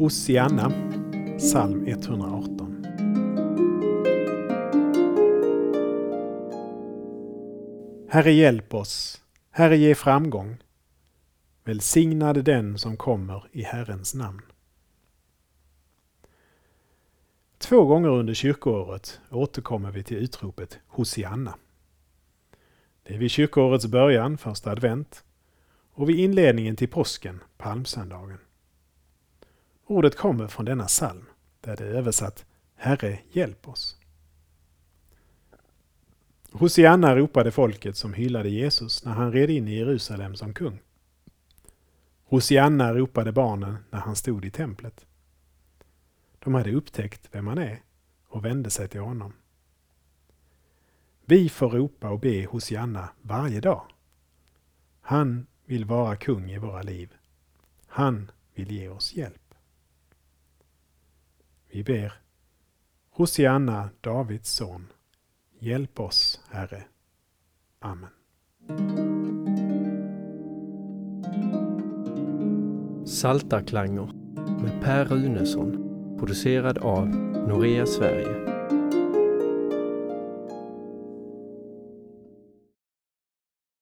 Hosianna, psalm 118. Herre hjälp oss, Herre ge framgång. Välsignad den som kommer i Herrens namn. Två gånger under kyrkoåret återkommer vi till utropet Hosianna. Det är vid kyrkoårets början, första advent, och vid inledningen till påsken, palmsöndagen. Ordet kommer från denna psalm, där det är översatt Herre, hjälp oss. Hosianna ropade folket som hyllade Jesus när han red in i Jerusalem som kung. Hosianna ropade barnen när han stod i templet. De hade upptäckt vem han är och vände sig till honom. Vi får ropa och be Hosianna varje dag. Han vill vara kung i våra liv. Han vill ge oss hjälp. Vi ber Hosianna, Davids son. Hjälp oss, Herre. Amen. Saltarklanger med Per Runesson producerad av Norea Sverige